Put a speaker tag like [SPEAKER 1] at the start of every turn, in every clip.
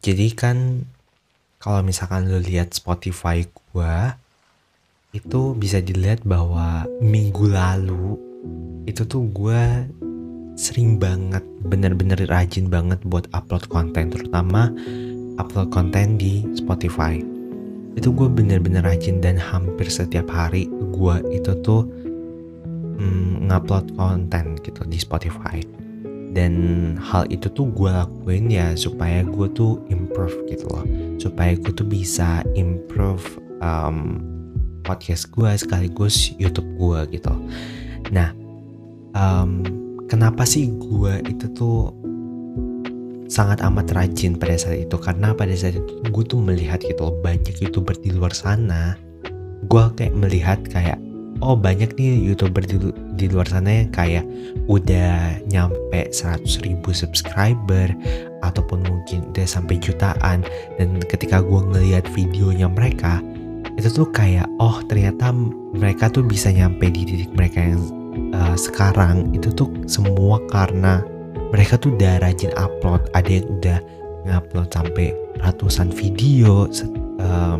[SPEAKER 1] Jadi kan kalau misalkan lu lihat Spotify gua itu bisa dilihat bahwa minggu lalu itu tuh gua sering banget bener-bener rajin banget buat upload konten terutama upload konten di Spotify. Itu gue bener-bener rajin dan hampir setiap hari gue itu tuh mm, ngupload konten gitu di Spotify dan hal itu tuh gue lakuin ya supaya gue tuh improve gitu loh. Supaya gue tuh bisa improve um, podcast gue sekaligus YouTube gue gitu. Nah um, kenapa sih gue itu tuh sangat amat rajin pada saat itu? Karena pada saat itu gue tuh melihat gitu loh banyak youtuber di luar sana. Gue kayak melihat kayak oh banyak nih youtuber di, di luar sana yang kayak udah nyampe 100 ribu subscriber ataupun mungkin udah sampai jutaan. Dan ketika gue ngeliat videonya mereka itu tuh kayak oh ternyata mereka tuh bisa nyampe di titik mereka yang uh, sekarang. Itu tuh semua karena mereka tuh udah rajin upload. Ada yang udah ngupload sampai ratusan video uh,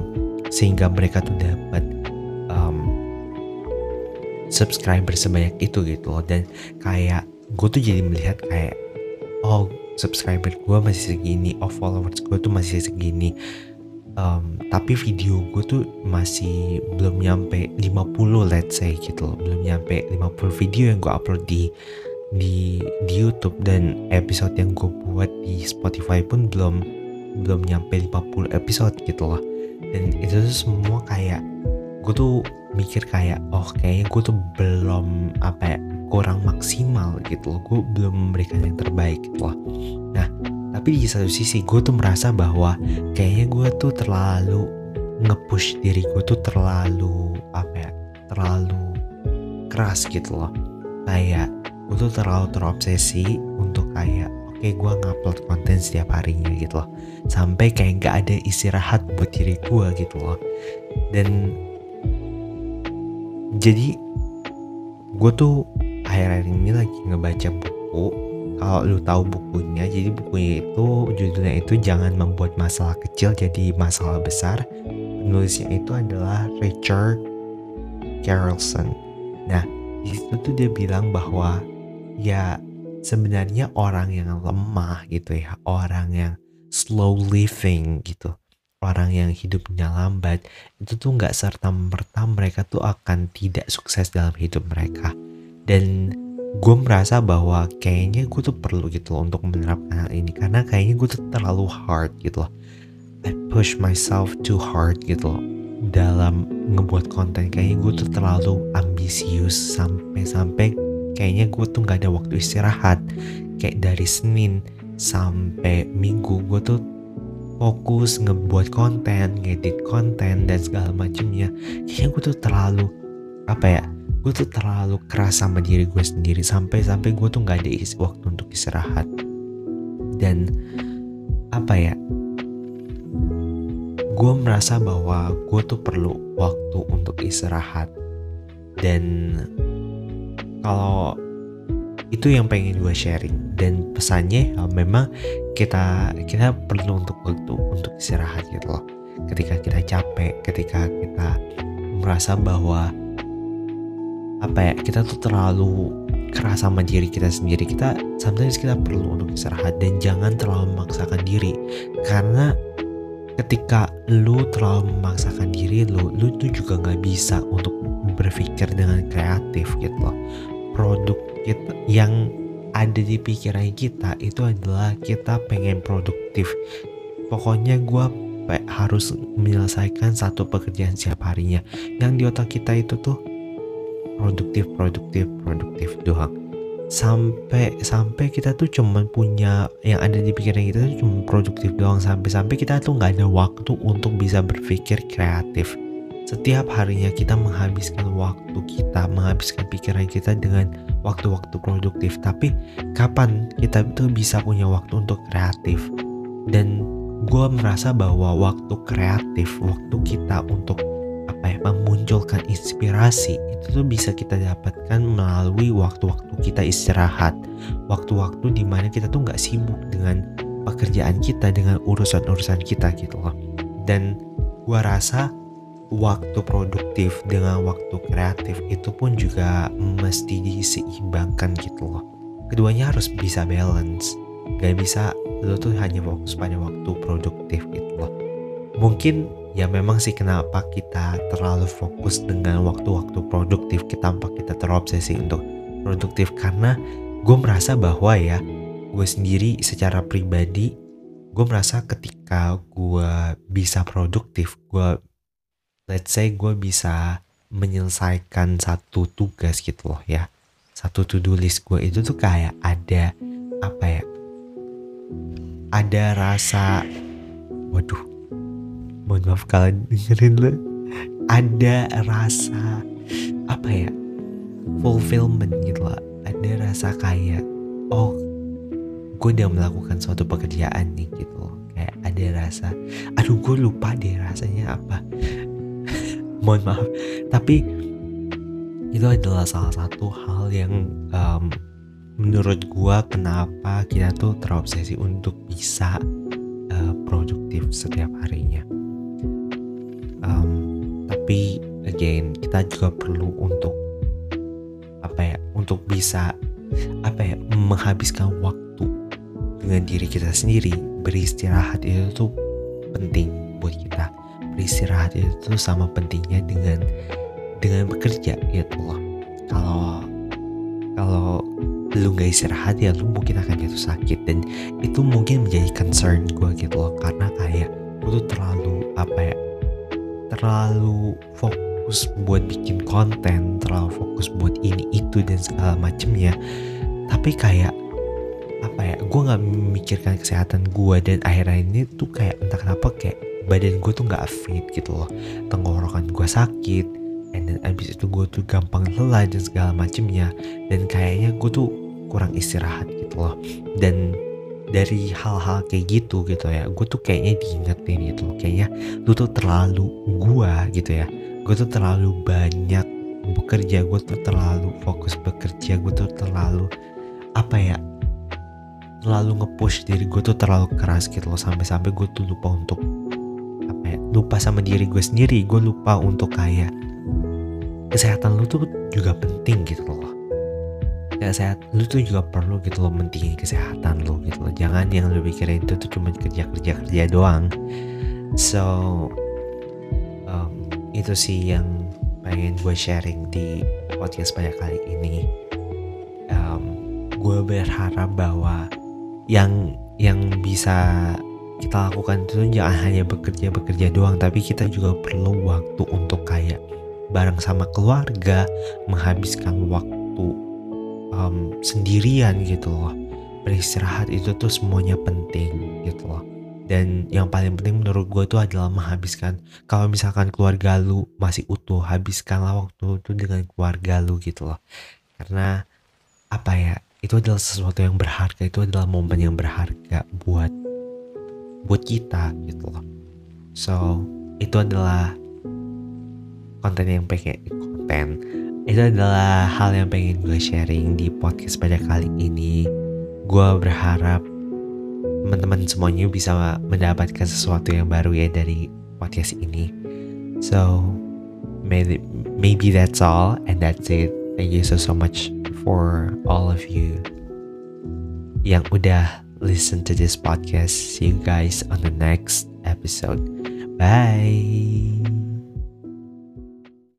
[SPEAKER 1] sehingga mereka tuh dapat subscriber sebanyak itu gitu loh. Dan kayak gue tuh jadi melihat kayak oh subscriber gue masih segini oh followers gue tuh masih segini. Um, tapi video gue tuh masih belum nyampe 50 let's say gitu loh. Belum nyampe 50 video yang gue upload di di di YouTube. Dan episode yang gue buat di Spotify pun belum belum nyampe 50 episode gitu loh. Dan itu semua kayak gue tuh mikir kayak oh kayaknya gue tuh belum apa ya kurang maksimal gitu loh. Gue belum memberikan yang terbaik gitu loh. Nah tapi di satu sisi gue tuh merasa bahwa kayaknya gue tuh terlalu ngepush diri gue tuh terlalu apa ya terlalu keras gitu loh. Kayak gue tuh terlalu terobsesi untuk kayak oke okay, gue ngupload konten setiap harinya gitu loh. Sampai kayak nggak ada istirahat buat diri gue gitu loh. Dan jadi gue tuh akhir-akhir ini lagi ngebaca buku. Kalau lu tahu bukunya jadi bukunya itu judulnya itu jangan membuat masalah kecil jadi masalah besar. Penulisnya itu adalah Richard Carlson. Nah di situ tuh dia bilang bahwa ya sebenarnya orang yang lemah gitu ya orang yang slow living gitu orang yang hidupnya lambat itu tuh nggak serta merta mereka tuh akan tidak sukses dalam hidup mereka. Dan gue merasa bahwa kayaknya gue tuh perlu gitu loh untuk menerapkan hal ini karena kayaknya gue tuh terlalu hard gitu loh. I push myself too hard gitu loh dalam ngebuat konten. Kayaknya gue tuh terlalu ambisius sampai-sampai kayaknya gue tuh nggak ada waktu istirahat. Kayak dari Senin sampai Minggu gue tuh fokus ngebuat konten, ngedit konten dan segala macamnya. Kayaknya gue tuh terlalu apa ya? Gue tuh terlalu keras sama diri gue sendiri sampai sampai gue tuh nggak ada isi waktu untuk istirahat. Dan apa ya? Gue merasa bahwa gue tuh perlu waktu untuk istirahat. Dan kalau itu yang pengen gue sharing. Dan pesannya ya memang kita kita perlu untuk waktu untuk istirahat gitu loh. Ketika kita capek ketika kita merasa bahwa apa ya kita tuh terlalu keras sama diri kita sendiri. Kita sometimes kita perlu untuk istirahat dan jangan terlalu memaksakan diri. Karena ketika lu terlalu memaksakan diri lu lu tuh juga nggak bisa untuk berpikir dengan kreatif gitu loh. Produk kita yang ada di pikiran kita itu adalah kita pengen produktif. Pokoknya gue harus menyelesaikan satu pekerjaan setiap harinya. Yang di otak kita itu tuh produktif produktif produktif doang. Sampai sampai kita tuh cuman punya yang ada di pikiran kita tuh cuma produktif doang. Sampai sampai kita tuh nggak ada waktu untuk bisa berpikir kreatif setiap harinya kita menghabiskan waktu kita, menghabiskan pikiran kita dengan waktu-waktu produktif. Tapi kapan kita itu bisa punya waktu untuk kreatif? Dan gue merasa bahwa waktu kreatif, waktu kita untuk apa ya memunculkan inspirasi itu tuh bisa kita dapatkan melalui waktu-waktu kita istirahat, waktu-waktu di mana kita tuh nggak sibuk dengan pekerjaan kita dengan urusan-urusan kita gitu loh dan gua rasa waktu produktif dengan waktu kreatif itu pun juga mesti diseimbangkan gitu loh. Keduanya harus bisa balance. Gak bisa lo tuh hanya fokus pada waktu produktif gitu loh. Mungkin ya memang sih kenapa kita terlalu fokus dengan waktu-waktu produktif kita tanpa kita terobsesi untuk produktif karena gue merasa bahwa ya gue sendiri secara pribadi gue merasa ketika gue bisa produktif gue let's say gue bisa menyelesaikan satu tugas gitu loh ya. Satu to-do list gue itu tuh kayak ada apa ya ada rasa waduh mohon maaf kalian dengerin lo ada rasa apa ya fulfillment gitu loh. Ada rasa kayak oh gue udah melakukan suatu pekerjaan nih gitu loh. Kayak ada rasa aduh gue lupa deh rasanya apa mohon maaf. Tapi itu adalah salah satu hal yang um, menurut gua kenapa kita tuh terobsesi untuk bisa uh, produktif setiap harinya. Um, tapi again kita juga perlu untuk apa ya untuk bisa apa ya menghabiskan waktu dengan diri kita sendiri. Beristirahat itu tuh penting buat kita beristirahat itu sama pentingnya dengan dengan bekerja gitu loh kalau kalau lu nggak istirahat ya lu mungkin akan jatuh sakit. Dan itu mungkin menjadi concern gue gitu loh. Karena kayak gue tuh terlalu apa ya terlalu fokus buat bikin konten terlalu fokus buat ini itu dan segala macemnya. Tapi kayak apa ya gue nggak memikirkan kesehatan gue dan akhirnya ini tuh kayak entah kenapa kayak badan gue tuh nggak fit gitu loh. Tenggorokan gue sakit. And then abis itu gue tuh gampang lelah dan segala macemnya. Dan kayaknya gue tuh kurang istirahat gitu loh. Dan dari hal-hal kayak gitu gitu ya gue tuh kayaknya diingetin gitu loh. Kayaknya lu tuh terlalu gue gitu ya gue tuh terlalu banyak bekerja gue tuh terlalu fokus bekerja gue tuh terlalu apa ya terlalu nge-push diri gue tuh terlalu keras gitu loh. Sampai-sampai gue tuh lupa untuk lupa sama diri gue sendiri gue lupa untuk kayak kesehatan lu tuh juga penting gitu loh. Kayak sehat lu tuh juga perlu gitu loh mentingin kesehatan lu gitu loh. Jangan yang lu pikirin itu tuh cuma kerja kerja kerja doang. So um, itu sih yang pengen gue sharing di podcast pada kali ini. Um, gue berharap bahwa yang yang bisa kita lakukan itu jangan hanya bekerja bekerja doang tapi kita juga perlu waktu untuk kayak bareng sama keluarga menghabiskan waktu um, sendirian gitu loh. Beristirahat itu tuh semuanya penting gitu loh. Dan yang paling penting menurut gue itu adalah menghabiskan kalau misalkan keluarga lu masih utuh habiskanlah waktu itu dengan keluarga lu gitu loh. Karena apa ya itu adalah sesuatu yang berharga itu adalah momen yang berharga buat buat kita gitu loh. So itu adalah konten yang pengen konten. Itu adalah hal yang pengen gue sharing di podcast pada kali ini. Gue berharap teman-teman semuanya bisa mendapatkan sesuatu yang baru ya dari podcast ini. So maybe, maybe that's all and that's it. Thank you so so much for all of you yang udah listen to this podcast. See you guys on the next episode. Bye.